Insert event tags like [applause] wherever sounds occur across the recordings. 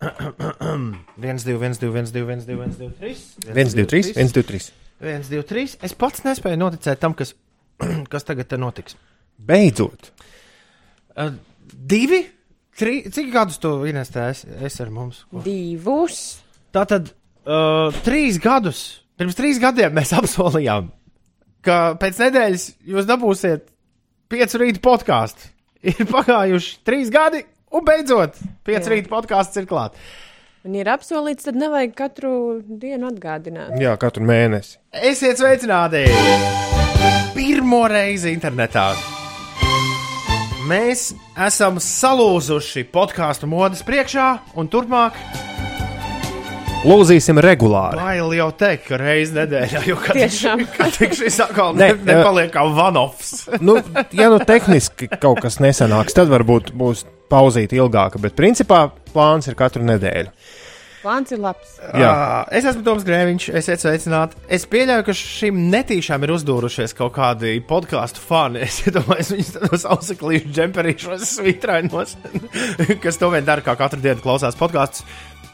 1, 2, 1, 2, 1, 2, 1, 2, 1, 2, 3. 1, 2, 3, 1, 2, 3. 1, 2, 3. Es pats nespēju noticēt tam, kas, [clears throat] kas tagad te notiks. Beidzot! Uh, divi, trīs. Cik gadus tu investēji es ar mums? Ko? Divus. Tā tad uh, trīs gadus, pirms trīs gadiem mēs [laughs] apsolījām, ka pēc nedēļas jūs dabūsiet piecu rītu podkāstu. Ir pagājuši trīs gadi, un beidzot, piecu Jā. rītu podkāsts ir klāts. Un ir apsolīts, tad nevajag katru dienu atgādināt. Jā, katru mēnesi. Esiet sveicināti! Pirmo reizi internetā. Mēs esam salūzuši podkāstu modes priekšā, un turpmāk Lūzīsim regulāri. bail jau teikt, ka reizē nedēļā jau tik šis atkal ne, Ne, nepaliek kā vanovs. [laughs] nu, ja nu tehniski kaut kas nesanāks, tad varbūt būs pauzīta ilgāka, bet principā plāns ir katru nedēļu. Plāns ir labs. Jā. Uh, es esmu Toms Grēviņš, esiet sveicināti. Es pieļauju, ka šim netīšām ir uzdūrušies kaut kādi podkāstu fani. [laughs] Es iedomājos, viņus tādos auseklīšu džemperīšos, svītrainos, [laughs] kas to vien dara, kā katru dienu klausās podkāstus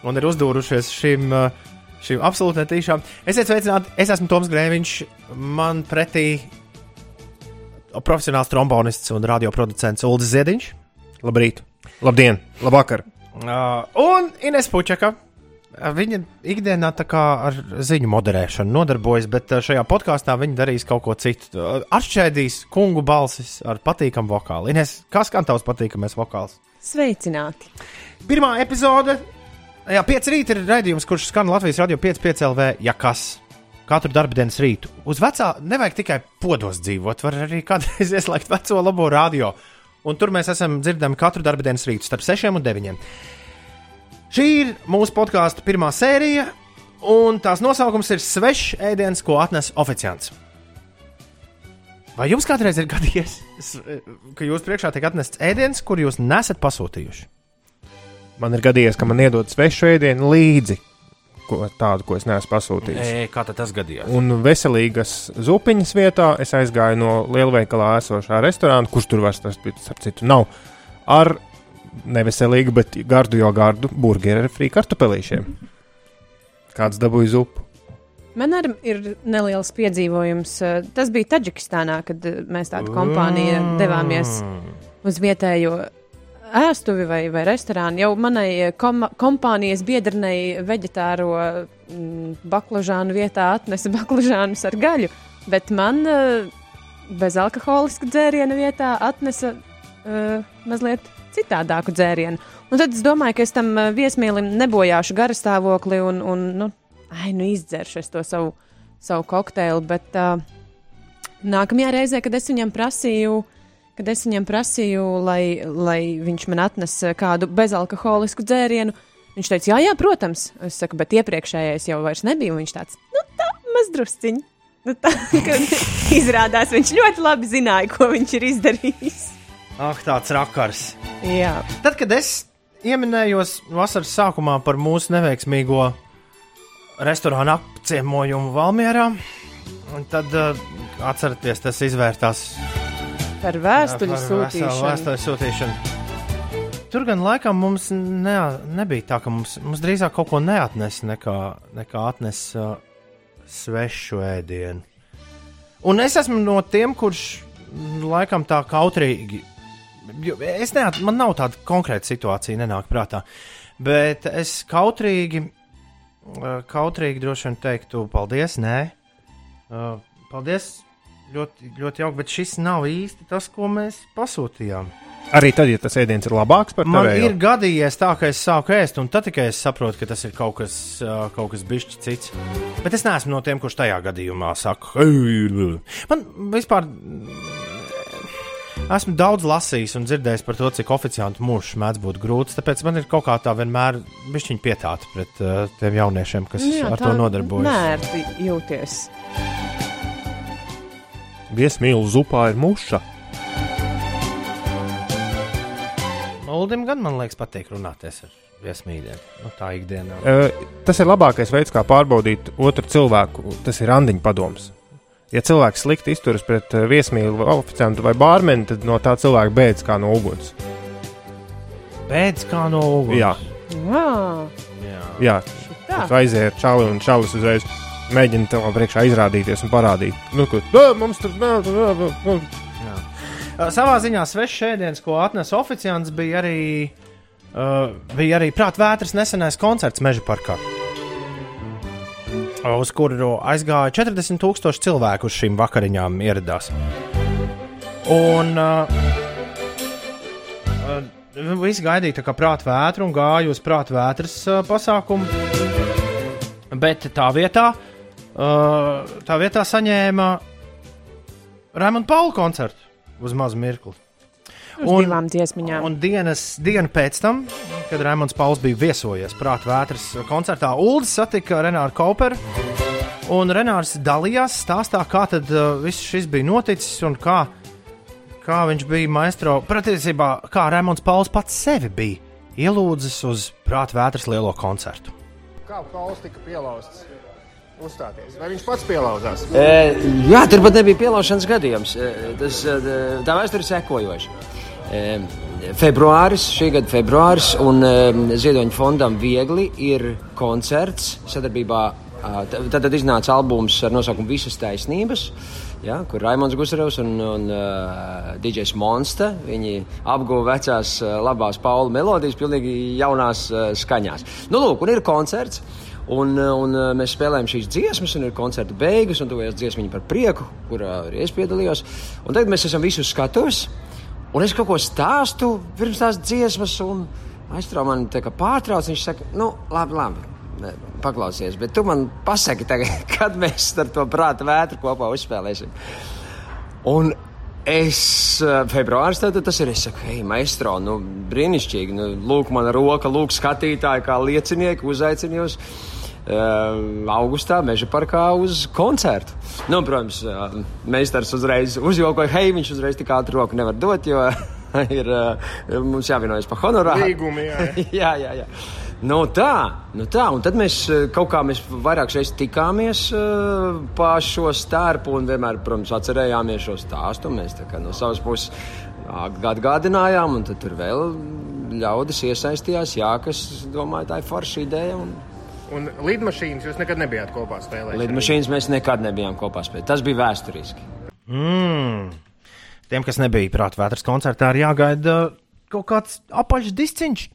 un ir uzdūrušies šim. uh, Šīm absolūti netīšām. Esiet sveicināti, es esmu Toms Grēviņš. Man pretī profesionāls trombonists un radioproducents Ulris Ziediņš. Labrīt, labdien, labvakar! Uh, un Ines Puķaka. Uh, Viņa ikdienā tā kā ar ziņu moderēšanu nodarbojas, bet uh, šajā podkāstā viņa darīs kaut ko citu. Atšķēdīs kungu balsis ar patīkamu vokālu. Ines, kas skan tavs patīkamais vokāls? Sveicināti. Pirmā epizode. Jā, 5 rīta ir raidījums, kurš skan Latvijas radio 5,5 LV. Ja kas? Katru darbdienas rītu. Uz vecā nevajag tikai podos dzīvot, var arī kādreiz [laughs] ieslēgt veco labo radio. Un tur mēs esam dzirdami katru darbdienas rītu starp 6 un 9. Šī ir mūsu podkāstu pirmā sērija, un tās nosaukums ir Svešs ēdiens, ko atnes oficiants. Vai jums kādreiz ir gadījies, ka jūs priekšā tiek atnests ēdiens, kur jūs nesat pasūtījuši? Man ir gadījies, ka man iedod svešu ēdienu līdzi, ko, tādu, ko es neesmu pasūtījis. E, kā tad tas gadījās? Un veselīgas zupiņas vietā es aizgāju no lielveikalā esošā restorāna, kurš tur vairs tas starp citu nav. Ar neveselīgu, bet gardu jau gardu burgeru ar frī kartupelīšiem. Kāds dabūja zupu? Man arī ir neliels piedzīvojums. Tas bija Taģikistānā, kad mēs tādu kompāniju devāmies uz vietējo ēstuvi vai, vai restorānu. Jau manai eh, kom kompānijas biedrnei veģetāro mm, baklažānu vietā atnesa [laughs] baklažānus ar gaļu, bet man eh, bezalkoholiska dzēriena vietā atnesa uh, mazliet citādāku dzērienu. Un tad es domāju, ka es tam viesmīlim nebojāšu garastāvokli un, un nu, ai, nu izdzeršu es to savu, savu kokteili. Bet uh, nākamajā reizē, kad es viņam prasīju, kad es viņam prasīju, lai, lai viņš man atnes eh, kādu bezalkoholisku dzērienu, viņš teica, jā, jā, protams. Es saku, bet iepriekšējais jau nebija. Viņš tāds, nu tā, mazdrusciņ. Nu, tā, [laughs] izrādās, viņš ļoti labi zināja, ko viņš ir izdarījis. Ak, tāds rakars. Jā, Tad, kad es ieminējos vasaras sākumā par mūsu neveiksmīgo restorānu apciemojumu Valmjerā, tad uh, atcerieties, tas izvērtās par vēstuļu sūtīšanu. Vēstuļu sūtīšanu. Tur gan laikam mums ne, nebija tā, ka mums, mums drīzāk kaut ko neatnesa, nekā, nekā atnes uh, svešu ēdienu. Un es esmu no tiem, kurš laikam tā kautrīgi. Es neat, man nav tāda konkrēta situācija, nenāk prātā. Bet es kautrīgi, uh, kautrīgi droši vien teiktu, paldies, nē. Uh, paldies, ļoti, ļoti jauki, bet šis nav īsti tas, ko mēs pasūtījām. Arī tad, ja tas ēdiens ir labāks par Man tavējo. ir gadījies tā, ka es sāku ēst, un tad tikai es saprotu, ka tas ir kaut kas, kaut kas bišķi cits. Bet es neesmu no tiem, kurš tajā gadījumā saka, "Ei, man vispār. Esmu daudz lasījis un dzirdējis par to, cik oficiāli mūžs mēdz būt grūts. Tāpēc man ir kaut kā tā vienmēr bišķiņa pietāta pret uh, tiem jauniešiem, kas Nu jā, ar to nodarbojas. Nērti jūties. Viesmīlu zupā ir muša. Uldim gan, man liekas, patīk runāties ar viesmīļiem. Nu, tā ikdienā. Uh, tas ir labākais veids, kā pārbaudīt otru cilvēku. Tas ir randiņu padoms. Ja cilvēks slikti izturas pret uh, viesmīlu oficiantu vai bārmeni, tad no tā cilvēka bēdz kā no uguns. Pēc kā no uguns. Jā, Jā, Jā. Jā, aizēji ar čali un čalis uzreiz mēģina tev priekšā izrādīties un parādīt. Nu, ka "Ā, mums tur nav. tur nav, nu." Uh, Savā ziņā svešs ēdiens, ko atnesa oficiāls, bija arī, uh, bija arī prāta vētras nesenais koncerts Meža parkā. Uz kuru aizgāja 40,000 cilvēku uz šīm vakariņām ieradās. Un uh, visi gaidīja tā kā prāta vētru un gāja uz prāta vētras uh, pasākumu. Bet tā vietā, uh, tā vietā saņēma Raimonda Pauli koncertu uz mazu mirkli. Uz Un- divām dziesmiņām. Un dienas, dienu pēc tam, kad Raimons Pauls bija viesojies Prāta vētras koncertā, Ulas satika Renāru Kauperu. Un Renārs dalījās stāstā, kā tad uh, viss šis bija noticis un kā, kā viņš bija maestro. Patiesībā, kā Raimons Pauls pats sevi bija ielūdzis uz Prāta vētras lielo koncertu. Kā Pauls tika pielauzts uzstāties? Vai viņš pats pielauzās? E, jā, tur pat nebija pielaušanas gadījums. E, Tas, e, tā vēsture sekojoša. E, Februāris, šī gada februāris, un e, Ziedoņa fondam viegli ir koncerts sadarbībā. Tad, tad iznāca albums ar nosaukumu Visas taisnības, ja, kur Raimons Gusarevs un, un uh, DJs Monsta. Apguva vecās labās Paula melodijas, pilnīgi jaunās uh, skaņās. Nu, lūk, un ir koncerts. Uh, un uh, mēs spēlējam šīs dziesmas, un ir koncerta beigas, un tuvojas dziesmiņa par prieku, kurā arī es piedalījos. Un tagad mēs esam visus skatuves, un es kaut ko stāstu pirms tās dziesmas, un aiztrauc man pārtrauc. Viņš saka, nu, labi, labi. ne, Paklausies, bet tu man pasaki, tagad, [laughs] kad mēs ar to prāta vētru kopā uzspēlēsim. Un es eh, februāris tad, tas ir. Es saku, hei, maestro, nu, brīnišķīgi. Nu, lūk, mana roka, lūk, skatītāji, kā liecinieki uzaicina jūs. Uh, augustā meža parkā uz koncertu. Nu, protams, meistars uzreiz uzjaukoja, hei, viņš uzreiz tik ātri roku nevar dot, jo [laughs] ir uh, mums jāvienojas par honorāru. Līgumi, jā. [laughs] jā, jā, jā. Nu tā, nu tā, un tad mēs eh, kaut kā mēs vairākas reizes tikāmies uh, pa šo stārpu un vienmēr, protams, atcerējāmies šo stāstu. Mēs tā kā no savas puses atgādinājām, un tad tur vēl ļaudis iesaistījās, jā, kas domāja, tā ir forša ideja. Un... Un lidmašīnas jūs nekad nebijāt kopā spēlējis. Lidmašīnas mēs nekad nebijām kopā spēlēt. Tas bija vēsturiski. Mm. Tiem, kas nebija Prāta vētras koncertā, ir jāgaida kaut kāds apaļš disciņš,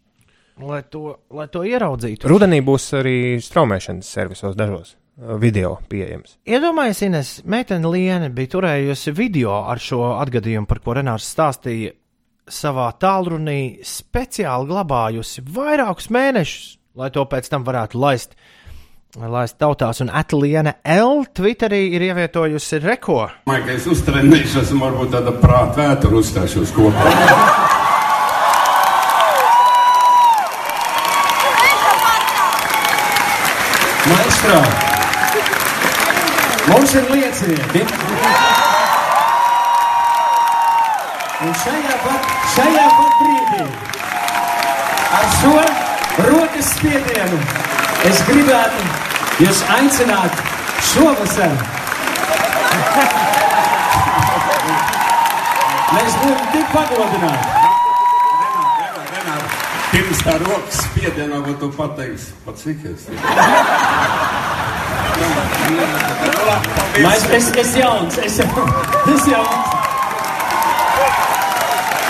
lai to, lai to ieraudzītu. Rudenī būs arī straumēšanas servisos dažos uh, video pieejams. Iedomājieties, Ines, meitene Liene bija turējusi video ar šo atgadījumu, par ko Renārs stāstīja savā tālrunī, speciāli glabājusi vairākus mēnešus, lai to pēc tam varētu laist. Laist tautās, un Atliene L. Twitterī ir ievietojusi reko. Domāju, ka es uztrenēšos varbūt tāda prāta vētra uzstāšos kopā. Maestro, mums ir liecinieki. Un šajā pat, šajā pat brīdī ar šo rokas spiedienu es gribētu jūs aicināt šovasar. Mēs būtu tik pagodināti. Pirms tā rokas spiedienā, ko tu pateiksi, pats. Mēs, es, es jauns, es, es jauns.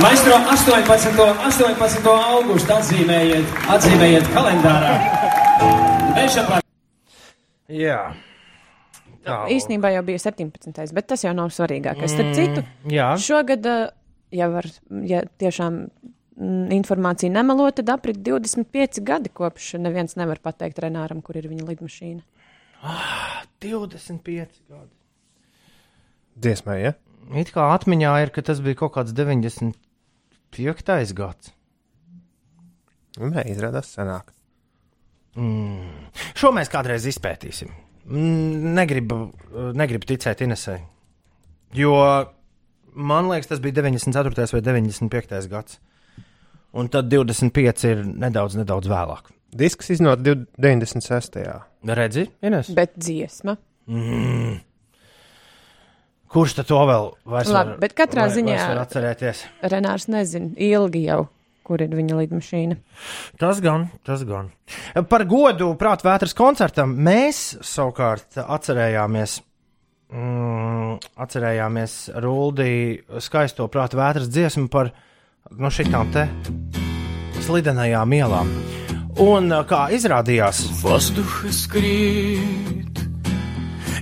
Maestro 18. 18. augustu atzīmējiet, atzīmējiet kalendārā. Par Jā. Tā, Īsnībā jau bija 17. bet tas jau nav svarīgākais. Starp citu, jā. šogad, eh, ja, var, ja tiešām mm, informācija nemelo, tad aprit 25 gadi kopš neviens nevar pateikt Renāram, kur ir viņa lidmašīna. 25 gadi. Dziesmai, ja? It kā atmiņā ir, ka tas bija kaut kāds 95. gads. Nē, izrādās senāk. Šo mēs kādreiz izpētīsim. Mm, Negribu, negribu ticēt Inesai. Jo man liekas, tas bija 94. vai 95. gads. Un tad 25 ir nedaudz, nedaudz vēlāk. Disks iznāca div- 96. Redzi, Ines? Bet dziesma. Kurš to vēl vairs Labi, var, bet katrā vai, ziņā var atcerēties? Renārs nezina ilgi jau. Kur ir viņa lidmašīna? Tas gan, tas gan. Par godu prātvētras koncertam mēs savukārt atcerējāmies, mm, atcerējāmies Rūldī skaisto prātvētras dziesmu par no šitām te slidenajām ielām. Un kā izrādījās, Vazduha skrīt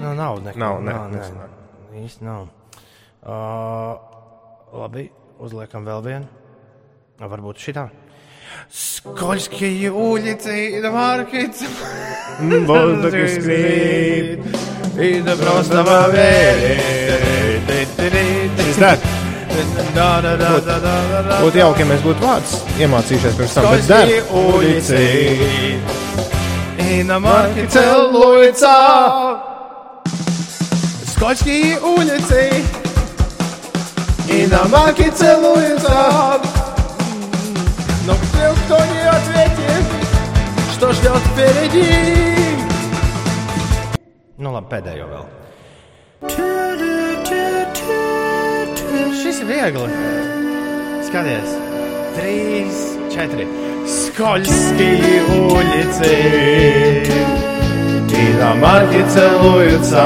Nu, nav nekā. Nav, ne, nav, nes- nē, īsti nav. Uh, labi, uzliekam vēl vienu. Uh, Varbūt šitā. Skoļskija uļici, da markets. Воздух искрит. И да просто поверить. Da, da, da, da, da, da, da. Būtu jauki, ja mēs būtu vārdus iemācījušies pirms tam. Bet der, И на иномарки целуются скользкие улицы И на Иномарки целуются Но где кто не ответит Что ждет впереди Nu labi, pēdējo вел. Šis ir viegli. Skaties, trīs, četri. Скользкие улицы И на марки целуются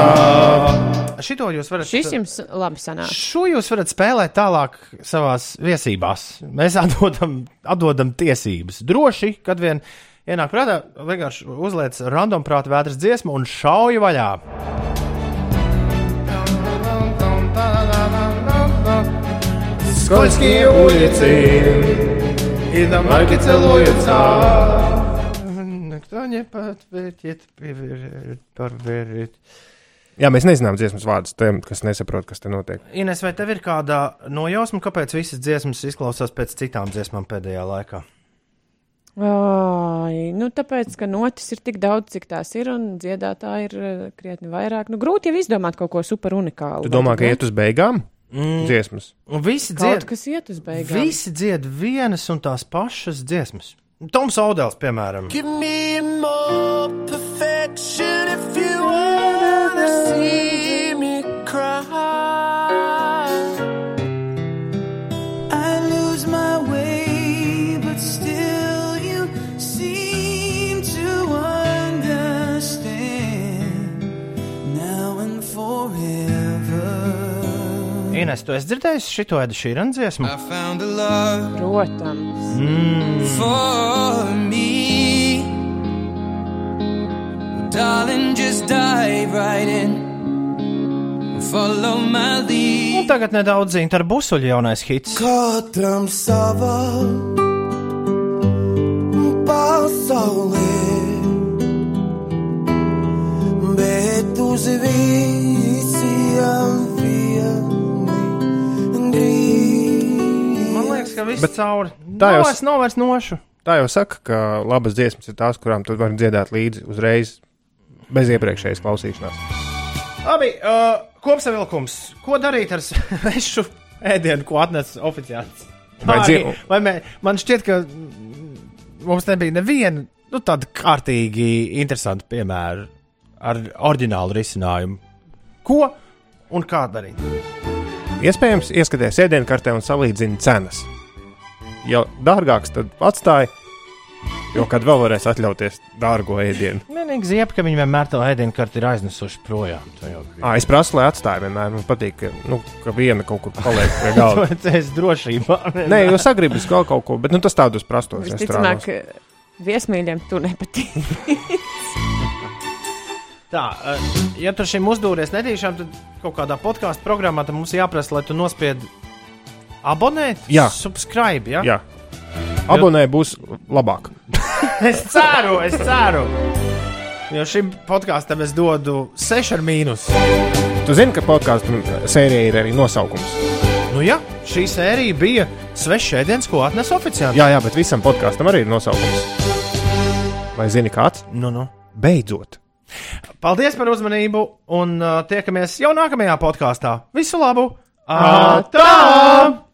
Šito jūs varat Šis jums labi sanāk. Šo jūs varat spēlēt tālāk savā viesībās. Mēs [laughs] atdodam, atdodam tiesības. Droši, kad vien ienāk prātā, vienkārši uzliec random prāta vētras dziesmu un šauju vaļā. Скользкие улицы И на марке целуются Никто не подтвердит, проверит. Jā, mēs nezinām dziesmas vārdus tiem, kas nesaprot, kas te notiek. Ines, vai tev ir kāda nojausma, kāpēc visas dziesmas izklausās pēc citām dziesmām pēdējā laikā? Ai, nu, tāpēc, ka notis ir tik daudz, cik tās ir, un dziedātāji ir eh, krietni vairāk. Nu, grūti jau izdomāt kaut ko super unikālu. Tu domā, ka iet uz beigām Mm. dziesmas? Un visi Kaut dzied, kas iet uz beigām. visi dzied vienas un tās pašas dziesmas. Toms Audels, piemēram. Give me more perfection if Ines, tu esi dzirdējis šito Edu Šīranu dziesmu? I found a love Protams. for me. Darling, just dive right in. Follow my Un lead. tagad nedaudz zina ar busuļu jaunais hits. Katram sava pasaulē, bet uz visiem ka viss Bet cauri. tā jau- vairs, nav vairs nošu. Tā jau saka, ka labas dziesmas ir tās, kurām tu vari dziedāt līdzi uzreiz, bez iepriekšējas klausīšanās. Labi, uh, kopsavilkums. Ko darīt ar [laughs] svešu ēdienu, ko atnesa oficiāls? Vai Arī- vai mē, man šķiet, ka mm, mums nebija neviena nu, tāda kārtīgi interesanta piemēra ar oriģinālu risinājumu. Ko un kā darīt? Iespējams, ieskaties ēdienkartē un salīdzini cenas. Ja dārgāks, tad atstāj, jo kad vēl varēs atļauties dārgo ēdienu. Vienīgi ziep, ka viņi vienmēr to ēdienu karti ir aiznesuši projām. Jau À, es prasu, lai atstāj vienmēr. Man patīk, ka, nu, ka viena kaut kur paliek pie [laughs] galda. Tas ir drošībā. Nē, jau sagribas vēl kaut ko, bet nu, tas tādos prastos Visticamāk, viesmīļiem tu nepatīk. [laughs] Tā, eh, ja tu šim uzdūries netīšām, tad kaut kādā podkāstu programmā tad mums jāprasa, lai tu nospied abonēt, Jā. subscribe. Ja? Jā. Abonē būs labāk. [laughs] Es ceru, es ceru. Jo šim podkāstam es dodu 6 ar mīnus. Tu zini, ka podkāstu sērijai ir arī nosaukums. Nu, jā, šī sērija bija svešs ēdiens, ko atnesa oficiāli. Jā, jā, bet visam podkāstam arī ir nosaukums. Vai zini kāds? Nu, nu. Beidzot! Paldies par uzmanību, un uh, tiekamies jau nākamajā podkāstā. Visu labu! Atā!